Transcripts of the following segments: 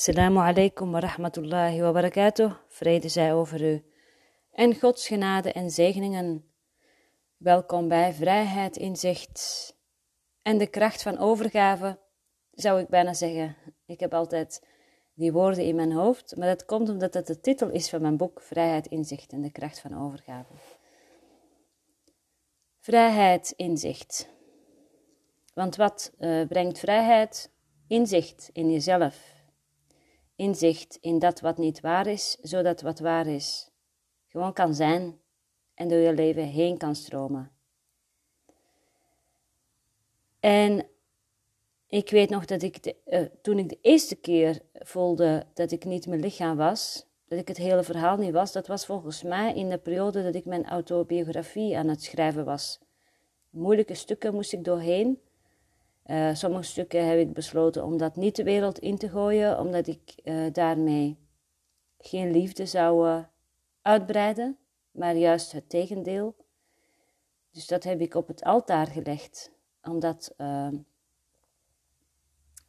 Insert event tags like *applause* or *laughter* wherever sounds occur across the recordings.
Assalamu alaikum wa rahmatullahi wa barakatuh. Vrede zij over u. En Gods genade en zegeningen. Welkom bij Vrijheid, Inzicht en de kracht van overgave, zou ik bijna zeggen. Ik heb altijd die woorden in mijn hoofd, maar dat komt omdat dat de titel is van mijn boek Vrijheid, Inzicht en de kracht van overgave. Vrijheid, inzicht. Want wat uh, brengt vrijheid? Inzicht in jezelf inzicht in dat wat niet waar is, zodat wat waar is gewoon kan zijn en door je leven heen kan stromen. En ik weet nog dat ik de, uh, toen ik de eerste keer voelde dat ik niet mijn lichaam was, dat ik het hele verhaal niet was, dat was volgens mij in de periode dat ik mijn autobiografie aan het schrijven was. Moeilijke stukken moest ik doorheen. Uh, sommige stukken heb ik besloten om dat niet de wereld in te gooien, omdat ik uh, daarmee geen liefde zou uh, uitbreiden, maar juist het tegendeel. Dus dat heb ik op het altaar gelegd, om dat ehm,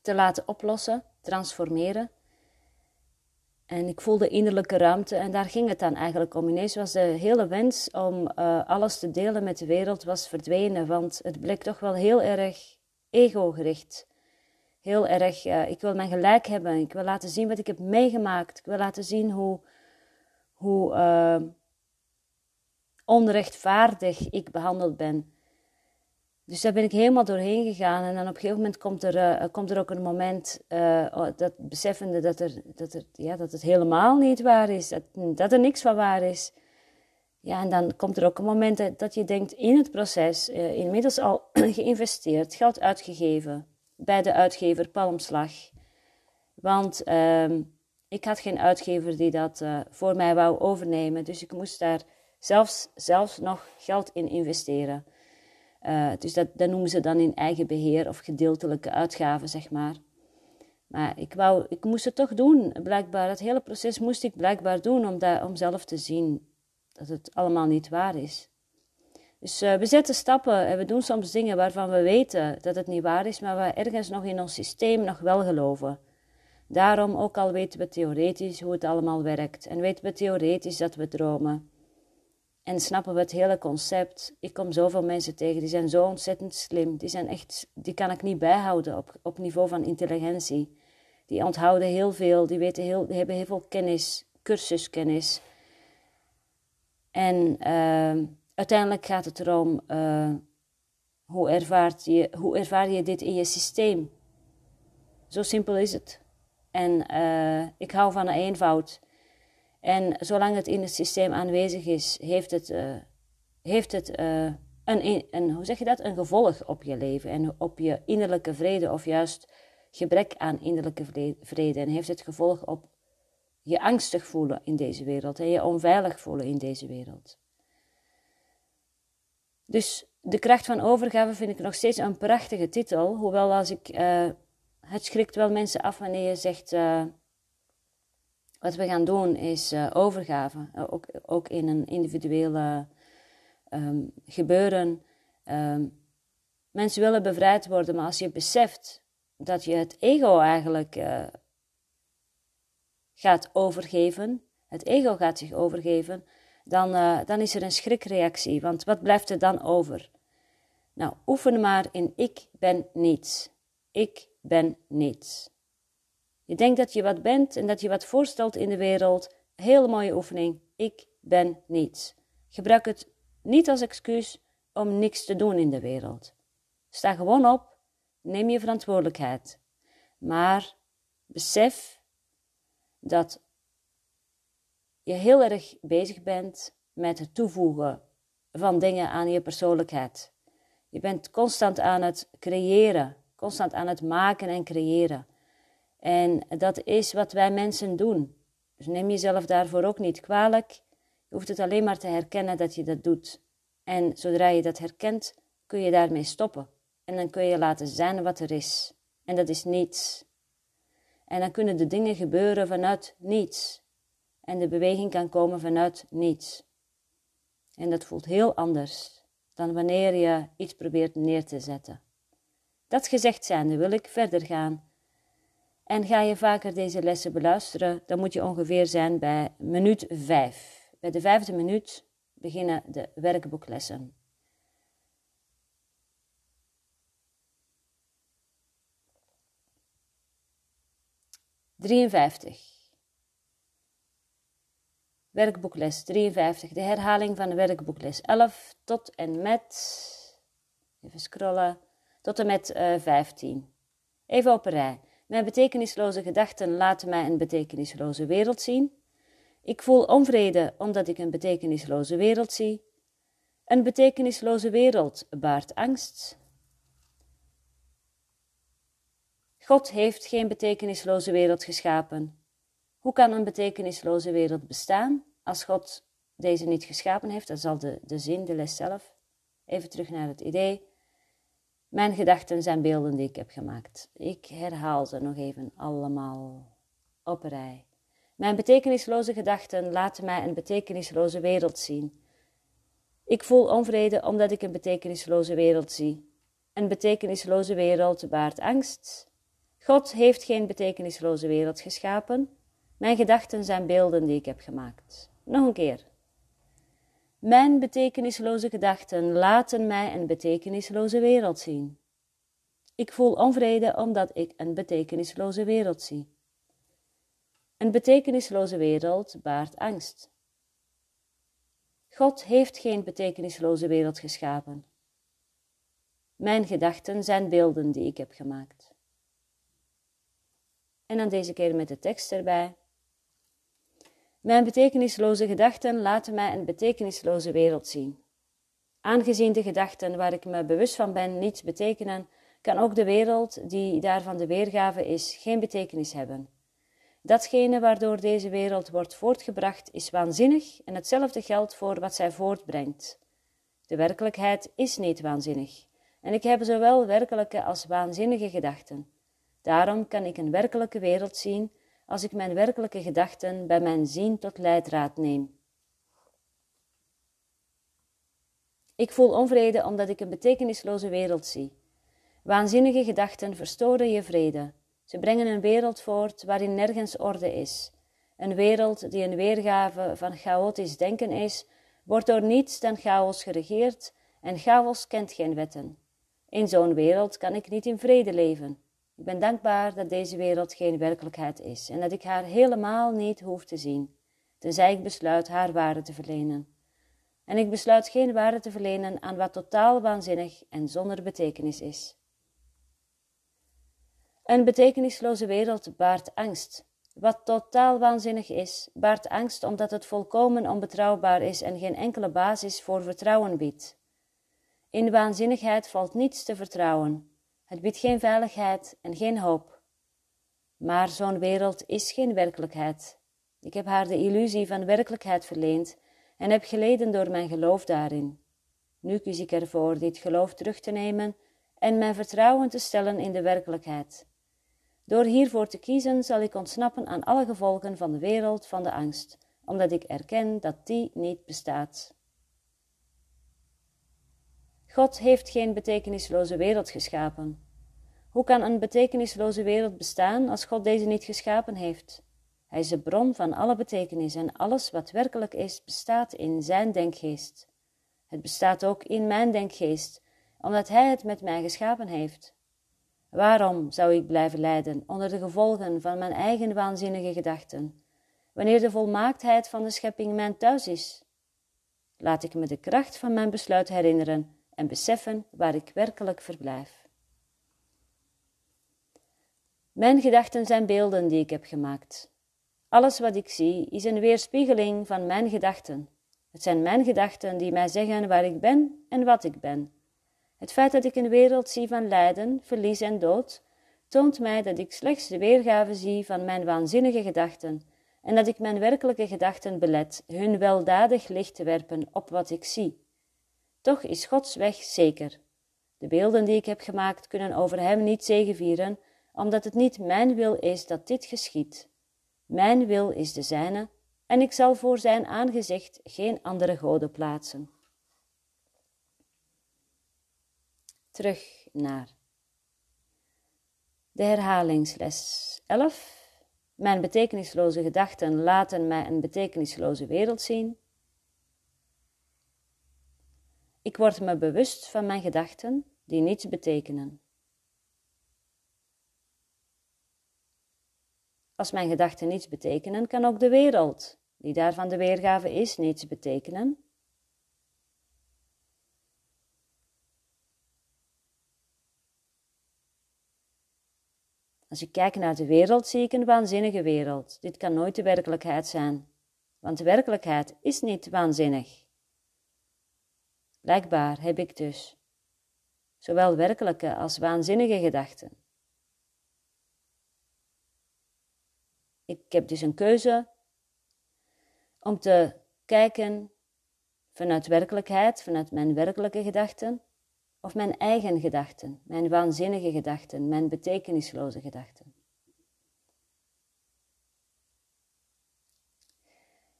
te laten oplossen, transformeren. En ik voelde innerlijke ruimte en daar ging het dan eigenlijk om. Ineens was de hele wens om alles te delen met de wereld was verdwenen, want het bleek toch wel heel erg ego-gericht. Heel erg, ik wil mijn gelijk hebben. Ik wil laten zien wat ik heb meegemaakt. Ik wil laten zien hoe, hoe uh, onrechtvaardig ik behandeld ben. Dus daar ben ik helemaal doorheen gegaan. En dan op een gegeven moment komt er, uh, komt er ook een moment, uh, dat beseffende dat, er, dat, er, ja, dat het helemaal niet waar is. Dat, dat er niks van waar is. Ja, en dan komt er ook een moment dat je denkt in het proces, uh, inmiddels al *clears throat* geïnvesteerd, geld uitgegeven bij de uitgever Palmslag. Want uh, ik had geen uitgever die dat uh, voor mij wou overnemen, dus ik moest daar zelfs, zelfs nog geld in investeren. Uh, dus dat, dat noemen ze dan in eigen beheer of gedeeltelijke uitgaven, zeg maar. Maar ik, wou, ik moest het toch doen, blijkbaar. Het hele proces moest ik blijkbaar doen om, dat, om zelf te zien dat het allemaal niet waar is. Dus uh, we zetten stappen en we doen soms dingen waarvan we weten dat het niet waar is, maar we ergens nog in ons systeem nog wel geloven. Daarom, ook al weten we theoretisch hoe het allemaal werkt en weten we theoretisch dat we dromen en snappen we het hele concept. Ik kom zoveel mensen tegen, die zijn zo ontzettend slim, die, zijn echt, die kan ik niet bijhouden op, op niveau van intelligentie. Die onthouden heel veel, die, weten heel, die hebben heel veel kennis, cursuskennis. En uh, uiteindelijk gaat het erom uh, hoe, ervaart je, hoe ervaar je dit in je systeem. Zo simpel is het. En uh, ik hou van een eenvoud. En zolang het in het systeem aanwezig is, heeft het, uh, heeft het een, een, hoe zeg je dat? een gevolg op je leven en op je innerlijke vrede, of juist gebrek aan innerlijke vrede. En heeft het gevolg op je angstig voelen in deze wereld en je onveilig voelen in deze wereld. Dus de kracht van overgave vind ik nog steeds een prachtige titel, hoewel als ik, uh, het schrikt wel mensen af wanneer je zegt, uh, wat we gaan doen is uh, overgave, ook, ook in een individuele um, gebeuren. Um, mensen willen bevrijd worden, maar als je beseft dat je het ego eigenlijk gaat overgeven, het ego gaat zich overgeven, dan, uh, dan is er een schrikreactie. Want wat blijft er dan over? Nou, oefen maar in ik ben niets. Ik ben niets. Je denkt dat je wat bent en dat je wat voorstelt in de wereld. Hele mooie oefening. Ik ben niets. Gebruik het niet als excuus om niks te doen in de wereld. Sta gewoon op, neem je verantwoordelijkheid. Maar besef dat je heel erg bezig bent met het toevoegen van dingen aan je persoonlijkheid. Je bent constant aan het creëren, constant aan het maken en creëren. En dat is wat wij mensen doen. Dus neem jezelf daarvoor ook niet kwalijk. Je hoeft het alleen maar te herkennen dat je dat doet. En zodra je dat herkent, kun je daarmee stoppen. En dan kun je laten zijn wat er is. En dat is niets. En dan kunnen de dingen gebeuren vanuit niets. En de beweging kan komen vanuit niets. En dat voelt heel anders dan wanneer je iets probeert neer te zetten. Dat gezegd zijnde wil ik verder gaan En ga je vaker deze lessen beluisteren, dan moet je ongeveer zijn bij minuut 5. Bij de vijfde minuut beginnen de werkboeklessen. Drieënvijftig. Werkboekles 53, de herhaling van werkboekles 11 tot en met, even scrollen, tot en met uh, eh, 15. Even op een rij. Mijn betekenisloze gedachten laten mij een betekenisloze wereld zien. Ik voel onvrede omdat ik een betekenisloze wereld zie. Een betekenisloze wereld baart angst. God heeft geen betekenisloze wereld geschapen. Hoe kan een betekenisloze wereld bestaan als God deze niet geschapen heeft? Dat is al de, de zin, de les zelf. Even terug naar het idee. Mijn gedachten zijn beelden die ik heb gemaakt. Ik herhaal ze nog even allemaal op rij. Mijn betekenisloze gedachten laten mij een betekenisloze wereld zien. Ik voel onvrede omdat ik een betekenisloze wereld zie. Een betekenisloze wereld baart angst. God heeft geen betekenisloze wereld geschapen. Mijn gedachten zijn beelden die ik heb gemaakt. Nog een keer. Mijn betekenisloze gedachten laten mij een betekenisloze wereld zien. Ik voel onvrede omdat ik een betekenisloze wereld zie. Een betekenisloze wereld baart angst. God heeft geen betekenisloze wereld geschapen. Mijn gedachten zijn beelden die ik heb gemaakt. En dan deze keer met de tekst erbij. Mijn betekenisloze gedachten laten mij een betekenisloze wereld zien. Aangezien de gedachten waar ik me bewust van ben niets betekenen, kan ook de wereld die daarvan de weergave is geen betekenis hebben. Datgene waardoor deze wereld wordt voortgebracht is waanzinnig en hetzelfde geldt voor wat zij voortbrengt. De werkelijkheid is niet waanzinnig en ik heb zowel werkelijke als waanzinnige gedachten. Daarom kan ik een werkelijke wereld zien als ik mijn werkelijke gedachten bij mijn zien tot leidraad neem. Ik voel onvrede omdat ik een betekenisloze wereld zie. Waanzinnige gedachten verstoren je vrede. Ze brengen een wereld voort waarin nergens orde is. Een wereld die een weergave van chaotisch denken is, wordt door niets dan chaos geregeerd en chaos kent geen wetten. In zo'n wereld kan ik niet in vrede leven. Ik ben dankbaar dat deze wereld geen werkelijkheid is en dat ik haar helemaal niet hoef te zien, tenzij ik besluit haar waarde te verlenen. En ik besluit geen waarde te verlenen aan wat totaal waanzinnig en zonder betekenis is. Een betekenisloze wereld baart angst. Wat totaal waanzinnig is, baart angst omdat het volkomen onbetrouwbaar is en geen enkele basis voor vertrouwen biedt. In waanzinnigheid valt niets te vertrouwen. Het biedt geen veiligheid en geen hoop. Maar zo'n wereld is geen werkelijkheid. Ik heb haar de illusie van werkelijkheid verleend en heb geleden door mijn geloof daarin. Nu kies ik ervoor dit geloof terug te nemen en mijn vertrouwen te stellen in de werkelijkheid. Door hiervoor te kiezen zal ik ontsnappen aan alle gevolgen van de wereld van de angst, omdat ik erken dat die niet bestaat. God heeft geen betekenisloze wereld geschapen. Hoe kan een betekenisloze wereld bestaan als God deze niet geschapen heeft? Hij is de bron van alle betekenis en alles wat werkelijk is, bestaat in zijn denkgeest. Het bestaat ook in mijn denkgeest, omdat Hij het met mij geschapen heeft. Waarom zou ik blijven lijden onder de gevolgen van mijn eigen waanzinnige gedachten, wanneer de volmaaktheid van de schepping mijn thuis is? Laat ik me de kracht van mijn besluit herinneren en beseffen waar ik werkelijk verblijf. Mijn gedachten zijn beelden die ik heb gemaakt. Alles wat ik zie is een weerspiegeling van mijn gedachten. Het zijn mijn gedachten die mij zeggen waar ik ben en wat ik ben. Het feit dat ik een wereld zie van lijden, verlies en dood, toont mij dat ik slechts de weergave zie van mijn waanzinnige gedachten en dat ik mijn werkelijke gedachten belet hun weldadig licht te werpen op wat ik zie. Toch is Gods weg zeker. De beelden die ik heb gemaakt kunnen over hem niet zegevieren, omdat het niet mijn wil is dat dit geschiet. Mijn wil is de zijne, en ik zal voor zijn aangezicht geen andere goden plaatsen. Terug naar de herhalingsles 11. Mijn betekenisloze gedachten laten mij een betekenisloze wereld zien. Ik word me bewust van mijn gedachten die niets betekenen. Als mijn gedachten niets betekenen, kan ook de wereld, die daarvan de weergave is, niets betekenen. Als ik kijk naar de wereld, zie ik een waanzinnige wereld. Dit kan nooit de werkelijkheid zijn, want de werkelijkheid is niet waanzinnig. Blijkbaar heb ik dus zowel werkelijke als waanzinnige gedachten. Ik heb dus een keuze om te kijken vanuit werkelijkheid, vanuit mijn werkelijke gedachten, of mijn eigen gedachten, mijn waanzinnige gedachten, mijn betekenisloze gedachten.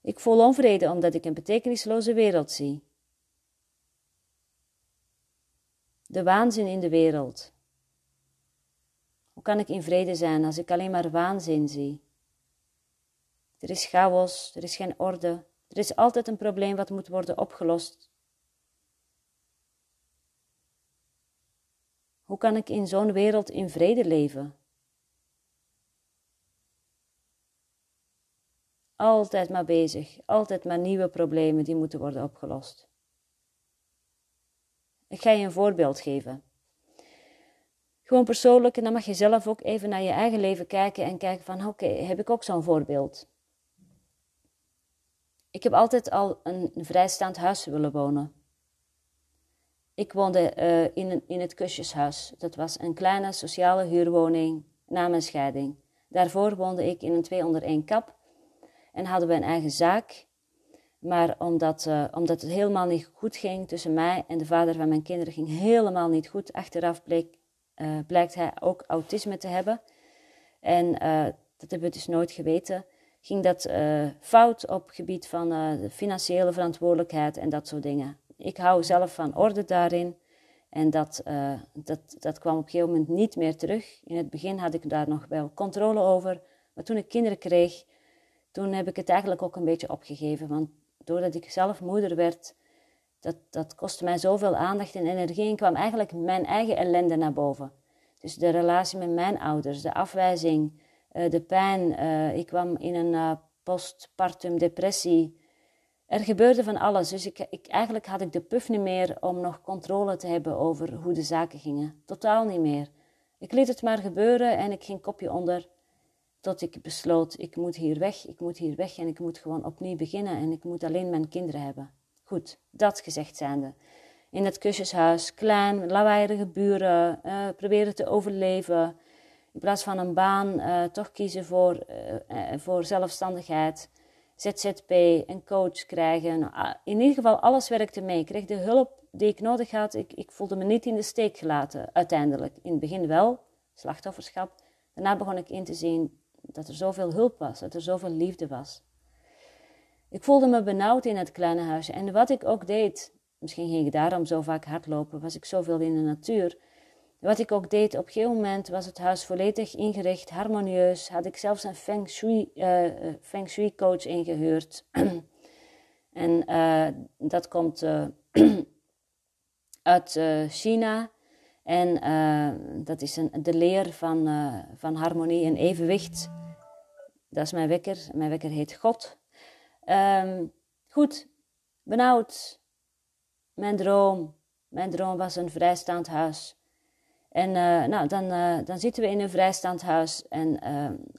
Ik voel onvrede omdat ik een betekenisloze wereld zie. De waanzin in de wereld. Hoe kan ik in vrede zijn als ik alleen maar waanzin zie? Er is chaos, er is geen orde, er is altijd een probleem wat moet worden opgelost. Hoe kan ik in zo'n wereld in vrede leven? Altijd maar bezig, altijd maar nieuwe problemen die moeten worden opgelost. Ik ga je een voorbeeld geven. Gewoon persoonlijk, en dan mag je zelf ook even naar je eigen leven kijken en kijken van oké, heb ik ook zo'n voorbeeld? Ik heb altijd al een vrijstaand huis willen wonen. Ik woonde uh, in, in het Kusjeshuis. Dat was een kleine sociale huurwoning na mijn scheiding. Daarvoor woonde ik in een twee onder één kap en hadden we een eigen zaak. Maar omdat, uh, omdat het helemaal niet goed ging tussen mij en de vader van mijn kinderen, ging helemaal niet goed. Achteraf bleek, uh, blijkt hij ook autisme te hebben. En dat hebben we dus nooit geweten. Ging dat fout op gebied van financiële verantwoordelijkheid en dat soort dingen ik hou zelf van orde daarin. En dat, dat, dat kwam op een gegeven moment niet meer terug. In het begin had ik daar nog wel controle over. Maar toen ik kinderen kreeg, toen heb ik het eigenlijk ook een beetje opgegeven. Want doordat ik zelf moeder werd, dat, dat kostte mij zoveel aandacht en energie. En kwam eigenlijk mijn eigen ellende naar boven. Dus de relatie met mijn ouders, de afwijzing, uh, de pijn. Uh, ik kwam in een postpartum depressie. Er gebeurde van alles, dus ik, ik, eigenlijk had ik de puff niet meer om nog controle te hebben over hoe de zaken gingen. Totaal niet meer. Ik liet het maar gebeuren en ik ging kopje onder tot ik besloot, ik moet hier weg, ik moet hier weg en ik moet gewoon opnieuw beginnen en ik moet alleen mijn kinderen hebben. Goed, dat gezegd zijnde. In het kusjeshuis, klein, lawaaiige buren, uh, proberen te overleven. In plaats van een baan, uh, toch kiezen voor, uh, voor zelfstandigheid. ZZP, een coach krijgen. Ah, in ieder geval, alles werkte mee. Ik kreeg de hulp die ik nodig had. Ik, ik voelde me niet in de steek gelaten, uiteindelijk. In het begin wel, slachtofferschap. Daarna begon ik in te zien dat er zoveel hulp was, dat er zoveel liefde was. Ik voelde me benauwd in het kleine huisje. En wat ik ook deed, misschien ging ik daarom zo vaak hardlopen, was ik zoveel in de natuur. Wat ik ook deed, op een gegeven moment was het huis volledig ingericht, harmonieus. Had ik zelfs een feng shui, uh, feng shui coach ingehuurd. *clears throat* en uh, dat komt *clears throat* uit China. En dat is een, de leer van, van harmonie en evenwicht. Dat is mijn wekker. Mijn wekker heet God. Um, goed, benauwd. Mijn droom. Mijn droom was een vrijstaand huis en uh, nou, dan, dan zitten we in een vrijstaand huis. En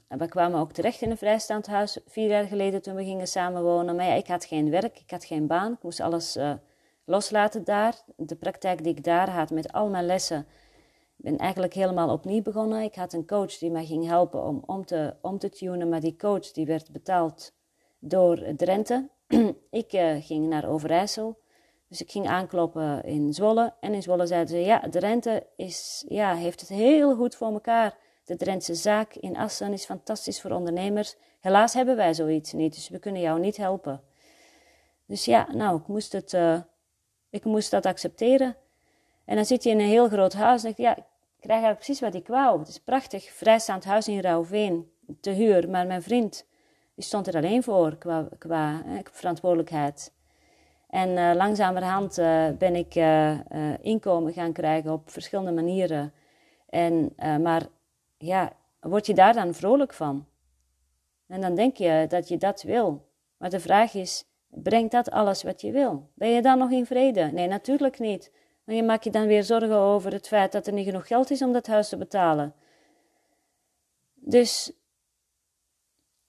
we kwamen ook terecht in een vrijstaand huis vier jaar geleden toen we gingen samenwonen. Maar ja, ik had geen werk, ik had geen baan. Ik moest alles loslaten daar. De praktijk die ik daar had met al mijn lessen, ben eigenlijk helemaal opnieuw begonnen. Ik had een coach die mij ging helpen om om te, om te tunen. Maar die coach die werd betaald door Drenthe. *clears throat* ik ging naar Overijssel. Dus ik ging aankloppen in Zwolle. En in Zwolle zeiden ze, ja, de rente is, ja, heeft het heel goed voor elkaar. De Drentse zaak in Assen is fantastisch voor ondernemers. Helaas hebben wij zoiets niet, dus we kunnen jou niet helpen. Dus ja, nou, ik moest, het, uh, ik moest dat accepteren. En dan zit je in een heel groot huis en denk ja, Ik krijg eigenlijk precies wat ik wou. Het is prachtig, vrijstaand huis in Rauwveen, te huur. Maar mijn vriend, die stond er alleen voor qua, qua eh, verantwoordelijkheid. En uh, langzamerhand uh, ben ik uh, inkomen gaan krijgen op verschillende manieren. En, maar ja, word je daar dan vrolijk van? En dan denk je dat je dat wil. Maar de vraag is, brengt dat alles wat je wil? Ben je dan nog in vrede? Nee, natuurlijk niet. Want je maakt je dan weer zorgen over het feit dat er niet genoeg geld is om dat huis te betalen. Dus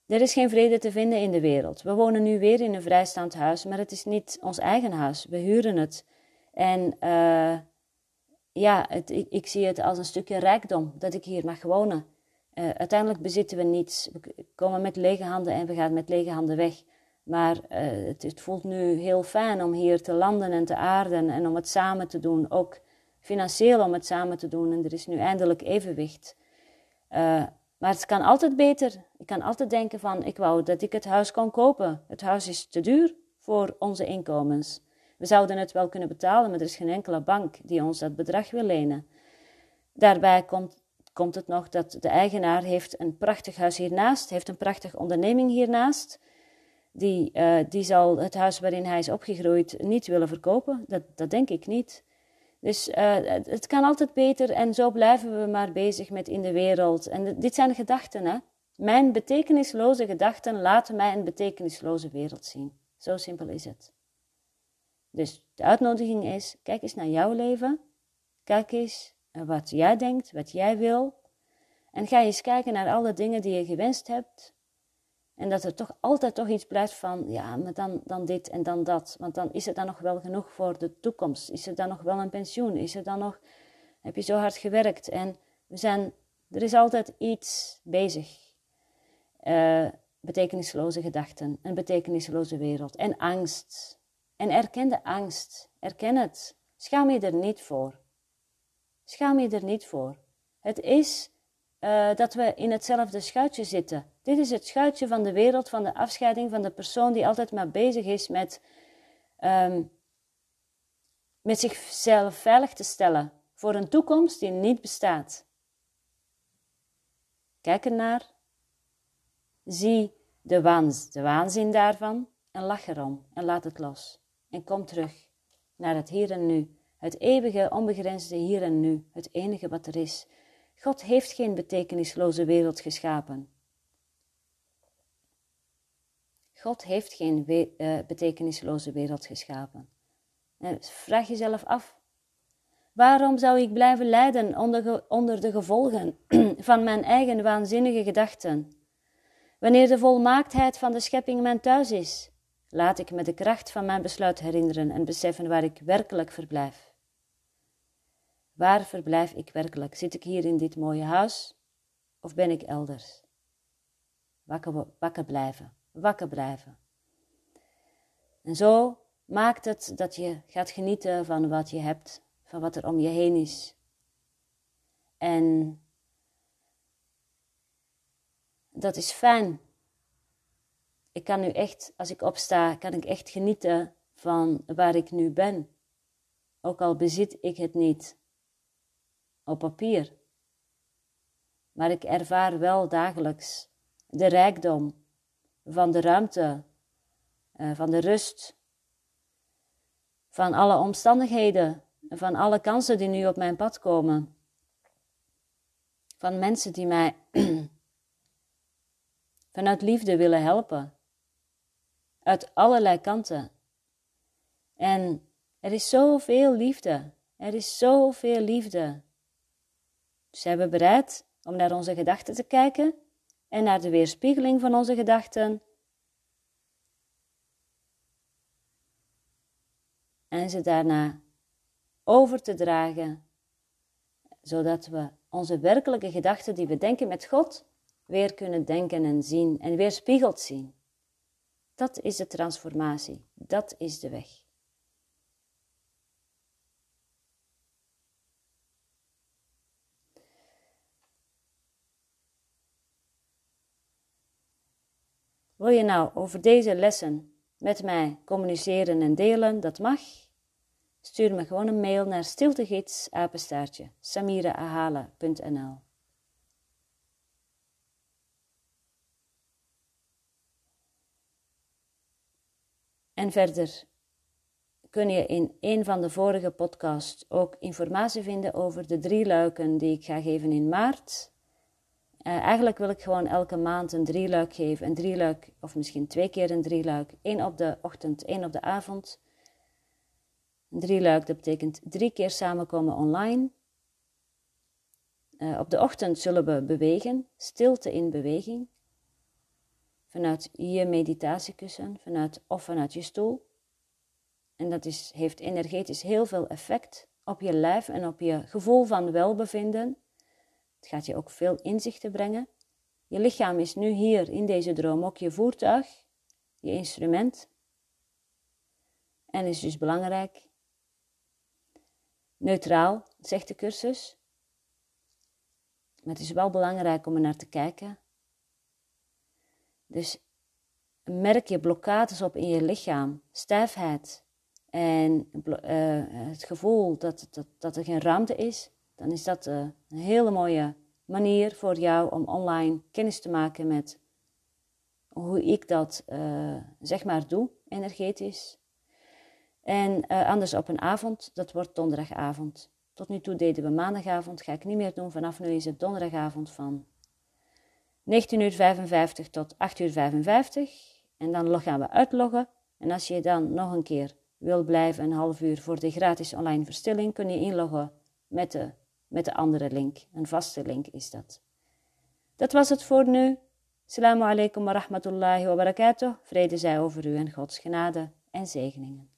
er is geen vrede te vinden in de wereld. We wonen nu weer in een vrijstaand huis, maar het is niet ons eigen huis. We huren het. En uh, ja, het, ik, ik, zie het als een stukje rijkdom dat ik hier mag wonen. Uh, uiteindelijk bezitten we niets. We komen met lege handen en we gaan met lege handen weg. Maar uh, het, voelt nu heel fijn om hier te landen en te aarden en om het samen te doen. Ook financieel om het samen te doen. En er is nu eindelijk evenwicht. Maar het kan altijd beter. Ik kan altijd denken van, ik wou dat ik het huis kon kopen. Het huis is te duur voor onze inkomens. We zouden het wel kunnen betalen, maar er is geen enkele bank die ons dat bedrag wil lenen. Daarbij komt, komt het nog dat de eigenaar heeft een prachtig huis hiernaast, heeft een prachtige onderneming hiernaast. Die, uh, die zal het huis waarin hij is opgegroeid niet willen verkopen. Dat, dat denk ik niet. Dus uh, het kan altijd beter en zo blijven we maar bezig met in de wereld. En dit zijn gedachten, hè. Mijn betekenisloze gedachten laten mij een betekenisloze wereld zien. Zo simpel is het. Dus de uitnodiging is, kijk eens naar jouw leven. Kijk eens wat jij denkt, wat jij wil. En ga eens kijken naar alle dingen die je gewenst hebt. En dat er toch altijd toch iets blijft van, ja, maar dan, dan dit en dan dat. Want dan is het dan nog wel genoeg voor de toekomst. Is er dan nog wel een pensioen? Is er dan nog, heb je zo hard gewerkt? En we zijn, er is altijd iets bezig. Uh, betekenisloze gedachten, een betekenisloze wereld en angst. En erken de angst, erken het. Schaam je er niet voor. Schaam je er niet voor. Het is uh, dat we in hetzelfde schuitje zitten. Dit is het schuitje van de wereld, van de afscheiding van de persoon die altijd maar bezig is met, um, met zichzelf veilig te stellen voor een toekomst die niet bestaat. Kijk ernaar, zie de, waanz, de waanzin daarvan en lach erom en laat het los. En kom terug naar het hier en nu, het eeuwige, onbegrensde hier en nu, het enige wat er is God heeft geen betekenisloze wereld geschapen. God heeft geen we uh, betekenisloze wereld geschapen. En vraag jezelf af: waarom zou ik blijven lijden onder, onder de gevolgen *clears throat* van mijn eigen waanzinnige gedachten? Wanneer de volmaaktheid van de schepping mijn thuis is, laat ik me de kracht van mijn besluit herinneren en beseffen waar ik werkelijk verblijf. Waar verblijf ik werkelijk? Zit ik hier in dit mooie huis of ben ik elders? Wakker, wakker blijven, wakker blijven. En zo maakt het dat je gaat genieten van wat je hebt, van wat er om je heen is. En dat is fijn. Ik kan nu echt, als ik opsta, kan ik echt genieten van waar ik nu ben. Ook al bezit ik het niet op papier. Maar ik ervaar wel dagelijks de rijkdom van de ruimte, eh, van de rust, van alle omstandigheden, van alle kansen die nu op mijn pad komen. Van mensen die mij *clears throat* vanuit liefde willen helpen. Uit allerlei kanten. En er is zoveel liefde. Er is zoveel liefde. Zijn we bereid om naar onze gedachten te kijken en naar de weerspiegeling van onze gedachten? En ze daarna over te dragen, zodat we onze werkelijke gedachten die we denken met God weer kunnen denken en zien en weerspiegeld zien. Dat is de transformatie, dat is de weg. Wil je nou over deze lessen met mij communiceren en delen? Dat mag. Stuur me gewoon een mail naar stiltegids, apenstaartje, samirahala.nl. En verder kun je in een van de vorige podcasts ook informatie vinden over de drie luiken die ik ga geven in maart. Uh, eigenlijk wil ik gewoon elke maand een drieluik geven. Een drieluik, of misschien twee keer een drieluik. Eén op de ochtend, één op de avond. Een drieluik, dat betekent drie keer samenkomen online. Uh, op de ochtend zullen we bewegen, stilte in beweging. Vanuit je meditatiekussen, vanuit, of vanuit je stoel. En dat is, heeft energetisch heel veel effect op je lijf en op je gevoel van welbevinden. Het gaat je ook veel inzichten brengen. Je lichaam is nu hier in deze droom ook je voertuig, je instrument. En is dus belangrijk. Neutraal, zegt de cursus. Maar het is wel belangrijk om er naar te kijken. Dus merk je blokkades op in je lichaam, stijfheid en uh, het gevoel dat, dat, dat er geen ruimte is, dan is dat uh, een hele mooie manier voor jou om online kennis te maken met hoe ik dat uh, zeg maar doe, energetisch. En anders op een avond, dat wordt donderdagavond. Tot nu toe deden we maandagavond, ga ik niet meer doen. Vanaf nu is het donderdagavond van 19.55 uur tot 8.55 uur. En dan gaan we uitloggen. En als je dan nog een keer wil blijven, een half uur voor de gratis online verstilling, kun je inloggen met de, met de andere link. Een vaste link is dat. Dat was het voor nu. Assalamu alaikum wa rahmatullahi wa barakatuh. Vrede zij over u en Gods genade en zegeningen.